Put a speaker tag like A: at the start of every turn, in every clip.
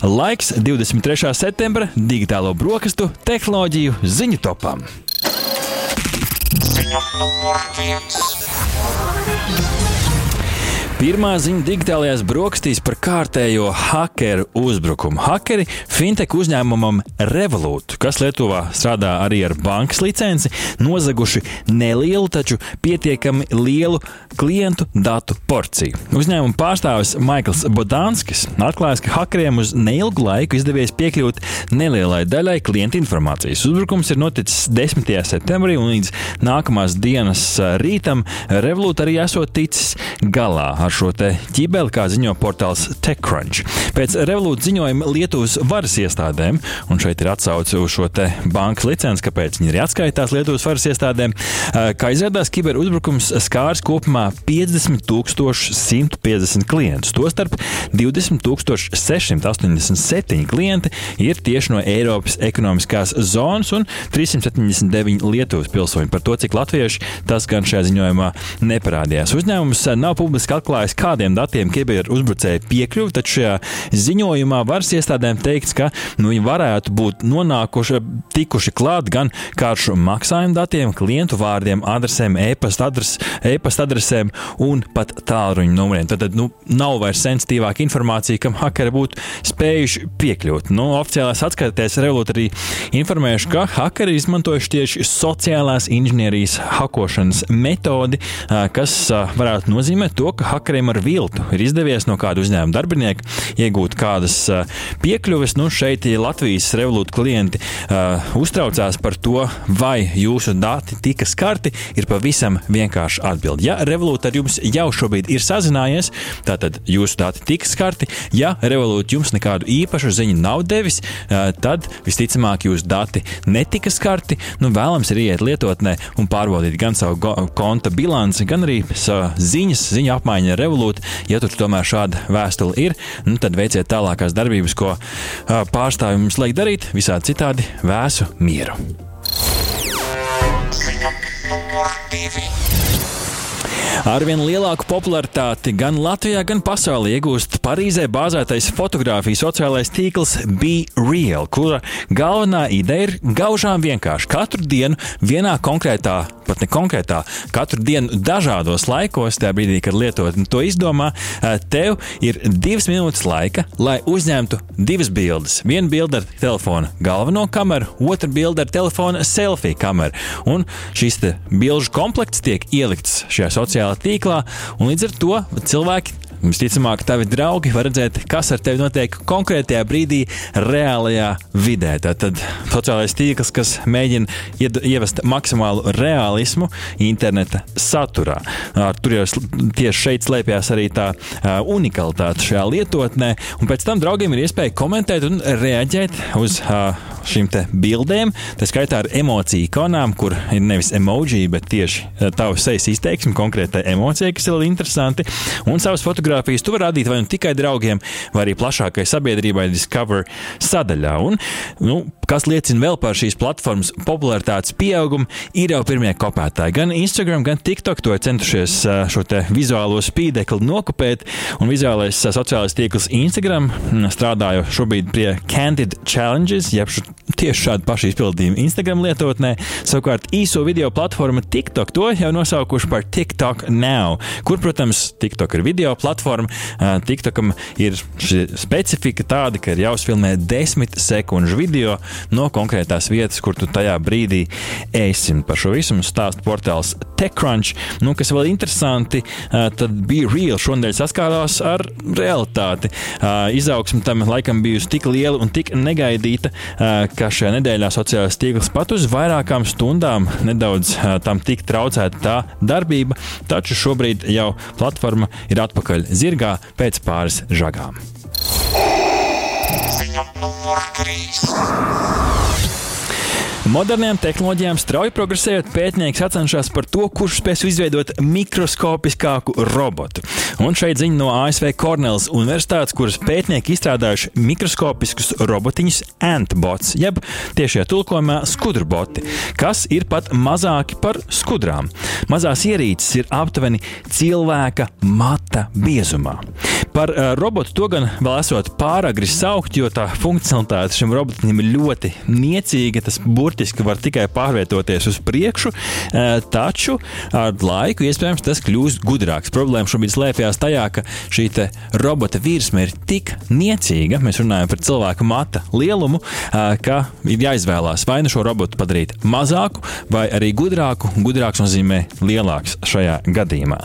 A: Laiks 23. septembra digitālo brokastu tehnoloģiju ziņu topam. Ziņa numur viens. Pirmā ziņa digitālajās brokastīs par kārtējo hakeru uzbrukumu. Hakeri fintech uzņēmumam Revolut, kas Lietuvā strādā arī ar bankas licenci, nozaguši nelielu, taču pietiekami lielu klientu datu porciju. Uzņēmuma pārstāvis Maikls Bodānskis atklāja, ka hakeriem uz neilgu laiku izdevies piekļūt nelielai daļai klienta informācijas. Uzbrukums ir noticis 10. septembrī un līdz nākamās dienas rītam Revolut arī esot ticis galā ar šo ķibeli, kā ziņo portāls TechCrunch. Pēc revolūcijas ziņojuma Lietuvas varas iestādēm, un šeit ir atsauce uz šo bankas licenci, kāpēc viņi arī atskaitās Lietuvas varas iestādēm, kā izrādās, kiberuzbrukums skārs kopumā 50 150 klientus. Tostarp 20 687 klienti ir tieši no Eiropas ekonomiskās zonas un 379 Lietuvas pilsoņi. Par to, cik latvieši tas gan šajā ziņojumā neparādījās. Uzņēmums nav publiski atklājis atklājis, kādiem datiem kiberu uzbrucēji piekļuva, taču šajā ziņojumā varas iestādēm teikts, ka nu, viņi varētu būt nonākuši, tikuši klāt gan karšu maksājumu datiem, klientu vārdiem, adresēm, e-pasta adres, e adresēm un pat tālruņa numuriem. Tad, tad nu, nav vairs sensitīvāka informācija, kam hakeri būtu spējuši piekļūt. Nu, oficiālās atskaites Revolut arī informējuši, ka hakeri izmantojuši tieši sociālās inženierijas hakošanas metodi, kas varētu nozīmēt to, ka hakeri hakeriem ar viltu ir izdevies no kāda uzņēmuma darbinieka iegūt kādas piekļuves. Nu, šeit Latvijas revolūta klienti uh, uztraucās par to, vai jūsu dati tika skarti, ir pavisam vienkārši atbildi. Ja revolūta ar jums jau šobrīd ir sazinājies, tad jūsu dati tika skarti. Ja revolūta jums nekādu īpašu ziņu nav devis, uh, tad visticamāk jūsu dati netika skarti. Nu, vēlams ir iet lietotnē un pārbaudīt gan savu konta bilanci, gan arī ziņas, ziņu apmaiņu ar Revolūta. Ja tur tomēr šāda vēstule ir, nu, tad veiciet tālākās darbības, ko pārstāvjiem mums liek darīt, visādi citādi vēsu mieru. Numur divi. Arvien lielāku popularitāti gan Latvijā, gan pasaulē iegūst Parīzē bāzētais fotografijas sociālais tīkls Be Real, kura galvenā ideja ir gaužām vienkārši katru dienu vienā konkrētā pat ne konkrētā, katru dienu dažādos laikos, tajā brīdī, kad lietotne to izdomā, tev ir divas minūtes laika, lai uzņemtu divas bildes. Viena bilde ar telefona galveno kameru, otra bilde ar telefona selfiju kameru. Un šīs bilžu komplekts tiek ielikts šajā sociālajā tīklā, un līdz ar to cilvēki Visticamāk, tavi draugi var redzēt, kas ar tevi notiek konkrētajā brīdī, reālajā vidē. Tātad sociālais tīkls, kas mēģina ievest maksimālu realismu interneta saturā. Tur jau tieši šeit slēpjas arī tā unikalitāte šajā lietotnē, un pēc tam draugiem ir iespēja komentēt un reaģēt uz šīm bildēm. Tā skaitā ar emociju ikonām, kur ir nevis emoji, bet tieši tavs sejas izteiksme, konkrētai emocijai, kas ir interesanti, un savas fotogrāfijas tu vari rādīt vai nu tikai draugiem, vai arī plašākai sabiedrībai Discover sadaļā. Un, nu, kas liecina vēl par šīs platformas popularitātes pieaugumu, ir jau pirmie kopētāji. Gan Instagram, gan TikTok to ir centušies šo vizuālo spīdekli nokopēt, un vizuālais sociālais tīkls Instagram strādā jau šobrīd pie Candid Challenges, jeb tieši šādu pašu izpildījumu Instagram lietotnē. Savukārt īso video platforma TikTok to jau nosaukuši par TikTok Now, kur, protams, TikTok ir video platforma. TikTokam ir specifika tāda, ka ir jāuzfilmē desmit sekundžu video no konkrētās vietas, kur tu tajā brīdī esi. Par šo visu mums stāsta portāls TechCrunch. Nu, kas vēl interesanti, tad bija real. Šonadēļ saskārās ar realitāti. Izaugsme tam laikam bijusi tik liela un tik negaidīta, ka šajā nedēļā sociālais tīkls pat uz vairākām stundām nedaudz tam tik traucēta tā darbība, taču šobrīd jau platforma ir atpakaļ zirgā pēc pāris žagām. Ziņa numur 3. Moderniem tehnoloģijām strauji progresējot, pētnieki sacenšas par to, kurš spēs izveidot mikroskopiskāku robotu. Un šeit ziņa no ASV Kornelas Universitātes, kuras pētnieki izstrādājuši mikroskopiskus robotiņus Antbots, jeb tiešajā tulkojumā skudrboti, kas ir pat mazāki par skudrām. Mazās ierīces ir aptuveni cilvēka mata biezumā. Par uh, robotu to gan vēl esot pāragri saukt, jo tā funkcionalitāte šim robotam ir ļoti niecīga. Tas burtiski var tikai pārvietoties uz priekšu, uh, taču ar laiku iespējams tas kļūs gudrāks. Problēma šobrīd slēpjas tajā, ka šī robota virsma ir tik niecīga, mēs runājam par cilvēka mata lielumu, uh, ka ir jāizvēlās vai nu šo robotu padarīt mazāku, vai arī gudrāku. Gudrāks nozīmē lielāks šajā gadījumā.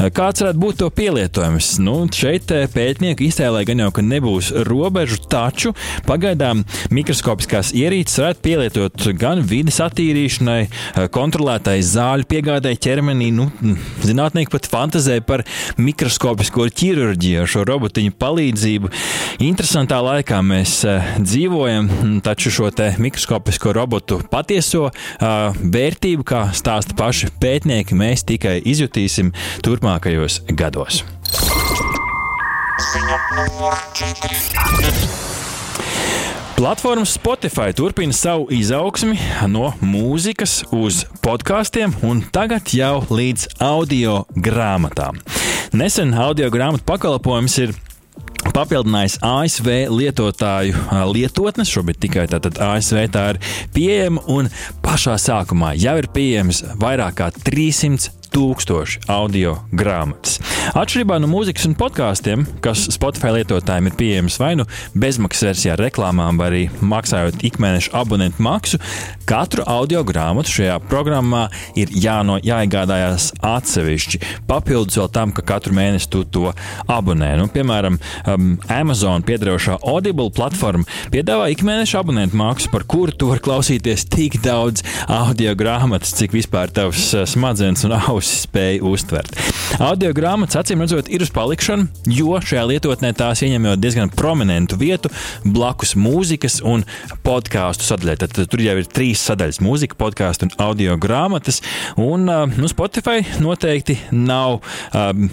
A: Kāds varētu būt to pielietojums? Nu, šeit pētnieki iztēlē gan jau, ka nebūs robežu, taču pagaidām mikroskopiskās ierīces varētu pielietot gan vidas attīrīšanai, kontrolētai zāļu piegādai ķermenī. Nu, zinātnieki pat fantazē par mikroskopisko ķirurģiju šo robotiņu palīdzību. Interesantā laikā mēs eh, dzīvojam, taču šo mikroskopisko robotu patieso vērtību, kā stāsta paši pētnieki, mēs tikai izjutīsim turpmākajos gados. Ziņa numur 4. Platforma Spotify turpina savu izaugsmi no mūzikas uz podkāstiem un tagad jau līdz audio grāmatām. Nesen audio grāmatu pakalpojums ir papildinājis ASV lietotāju lietotnes. Šobrīd tikai tātad ASV tā ir pieejama un pašā sākumā jau ir pieejams vairāk kā 300 tūkstoši audio grāmatas. Atšķirībā no mūzikas un podkāstiem, kas Spotify lietotājiem ir pieejams vai nu bezmaksas versijā ar reklāmām, vai arī maksājot ikmēneša abonentu maksu, katru audio grāmatu šajā programmā ir jāno, jāiegādājās atsevišķi. Papildus vēl tam, ka katru mēnesi tu to abonē. Nu, piemēram, um, Amazon piedarošā Audible platforma piedāvā ikmēneša abonentu maksu, par kuru tu vari klausīties tik daudz audio grāmatas, cik vispār tavs uh, smadzenes un auss ausis spēja uztvert. Audio grāmatas, acīm redzot, ir uz palikšanu, jo šajā lietotnē tās ieņem jau diezgan prominentu vietu blakus mūzikas un podkāstu sadaļai. Tad, tad tur jau ir trīs sadaļas - mūzika, podkāstu un audio grāmatas. Un nu, Spotify noteikti nav. Um,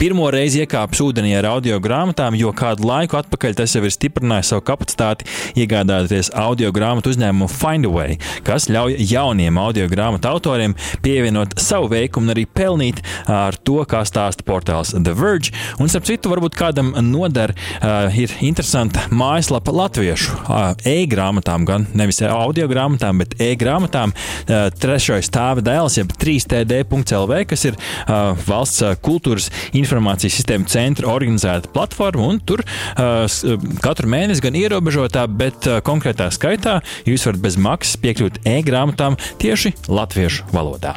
A: pirmo reizi iekāpis ūdenī ar audio grāmatām, jo kādu laiku atpakaļ tas jau ir stiprinājis savu kapacitāti iegādāties audio grāmatu uzņēmumu Findaway, kas ļauj jauniem audio grāmatu autoriem pievienot savu veikumu un arī pelnīt ar to, kā stāsta portāls The Verge. Un, starp citu, varbūt kādam noder uh, ir interesanta mājaslapa latviešu uh, e-grāmatām, gan nevis audio grāmatām, bet e-grāmatām. Uh, trešais stāva dēls, jeb 3td.lv, kas ir uh, valsts kultūras informācijas sistēmu centra organizēta platforma, un tur katru mēnesi gan ierobežotā, bet konkrētā skaitā jūs varat bez maksas piekļūt e-grāmatām tieši latviešu valodā.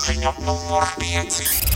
A: Ziņa numur 5.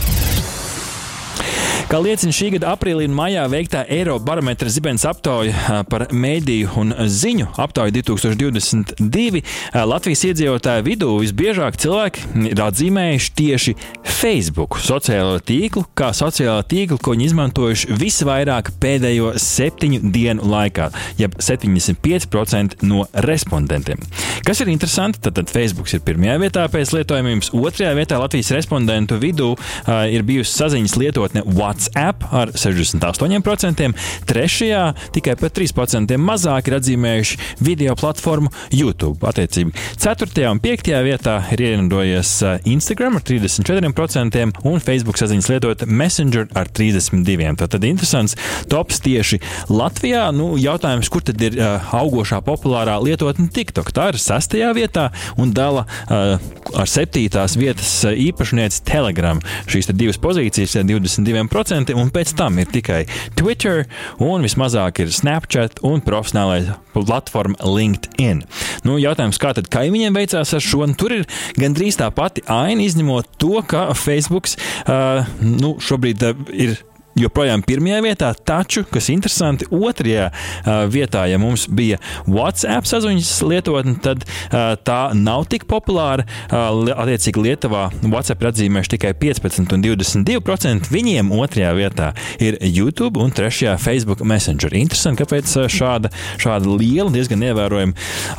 A: Kā liecina šī gada aprīlī un maijā veiktā Eirobarometra zibens aptauja par mēdīju un ziņu aptauju 2022, Latvijas iedzīvotāju vidū visbiežāk cilvēki ir atzīmējuši tieši Facebook sociālo tīklu, kā sociālo tīklu, ko viņi izmantojuši visvairāk pēdējo septiņu dienu laikā, jeb 75% no respondentiem. Kas ir interesanti, tad, tad Facebook ir pirmajā vietā pēc lietojumības, otrajā vietā Latvijas respondentu vidū uh, ir bijusi saziņas lietotne WhatsApp. WhatsApp ar 68%, trešajā tikai par 3% mazāk ir atzīmējuši video platformu YouTube. Attiecīgi, 4. un 5. vietā ir ierindojies uh, Instagram ar 34% un Facebook saziņas lietota Messenger ar 32%. Tad interesants tops tieši Latvijā. Nu, jautājums, kur tad ir uh, augošā populārā lietotne TikTok? Tā ir 6. vietā un dala uh, ar 7. vietas īpašnieci Telegram. Šīs divas pozīcijas ir 22% 10%, un pēc tam ir tikai Twitter, un vismazāk ir Snapchat un profesionālais platforma LinkedIn. Nu, jautājums, kā tad kaimiņiem veicās ar šo? Tur ir gandrīz tā pati aina, izņemot to, ka Facebook uh, nu, šobrīd uh, ir joprojām pirmajā vietā, taču, kas interesanti, otrajā uh, vietā, ja mums bija WhatsApp saziņas lietotne, tad uh, tā nav tik populāra. Uh, attiecīgi, Lietuvā WhatsApp ir atzīmējuši tikai 15 un 22%. Viņiem otrajā vietā ir YouTube un trešajā Facebook Messenger. Interesanti, kāpēc šāda, šāda liela, diezgan ievērojama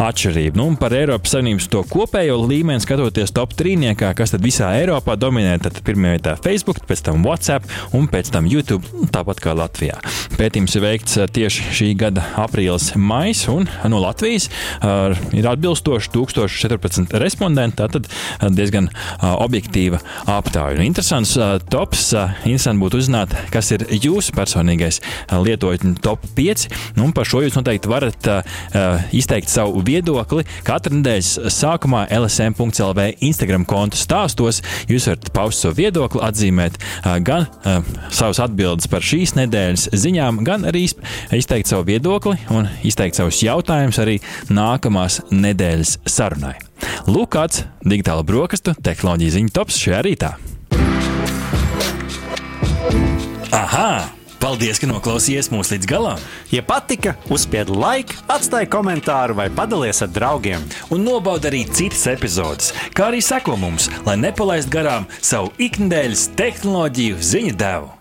A: atšķirība. Nu, par Eiropas Savienības to kopējo līmeni skatoties top trīniekā, kas tad visā Eiropā dominē, tad pirmajā vietā Facebook, pēc tam WhatsApp un pēc tam YouTube, tāpat kā Latvijā. Pētījums ir veikts tieši šī gada aprīlis, maijs, un no Latvijas uh, ir atbilstoši 1014 respondenti. Tātad diezgan uh, objektīva aptāja. Un interesants tops, interesanti būtu uzzināt, kas ir jūsu personīgais lietotņu top 5. Nu, par šo jūs noteikti varat izteikt savu viedokli katru nedēļas sākumā LSM.CLV Instagram kontu stāstos. Jūs varat paust savu viedokli, atzīmēt gan savus atbildes par šīs nedēļas ziņām, gan arī izteikt savu viedokli un izteikt savus jautājumus arī nākamās nedēļas sarunai. Lūk, kāds digitāla brokastu tehnoloģija ziņu tops šajā rītā. Aha! Paldies, ka noklausījāties mūsu līdz galam!
B: Ja patika, uzspiediet laiku, atstājiet komentāru vai padalieties ar draugiem.
A: Un nobaudiet arī citas epizodes, kā arī sekot mums, lai nepalaistu garām savu ikdienas tehnoloģiju ziņu devumu.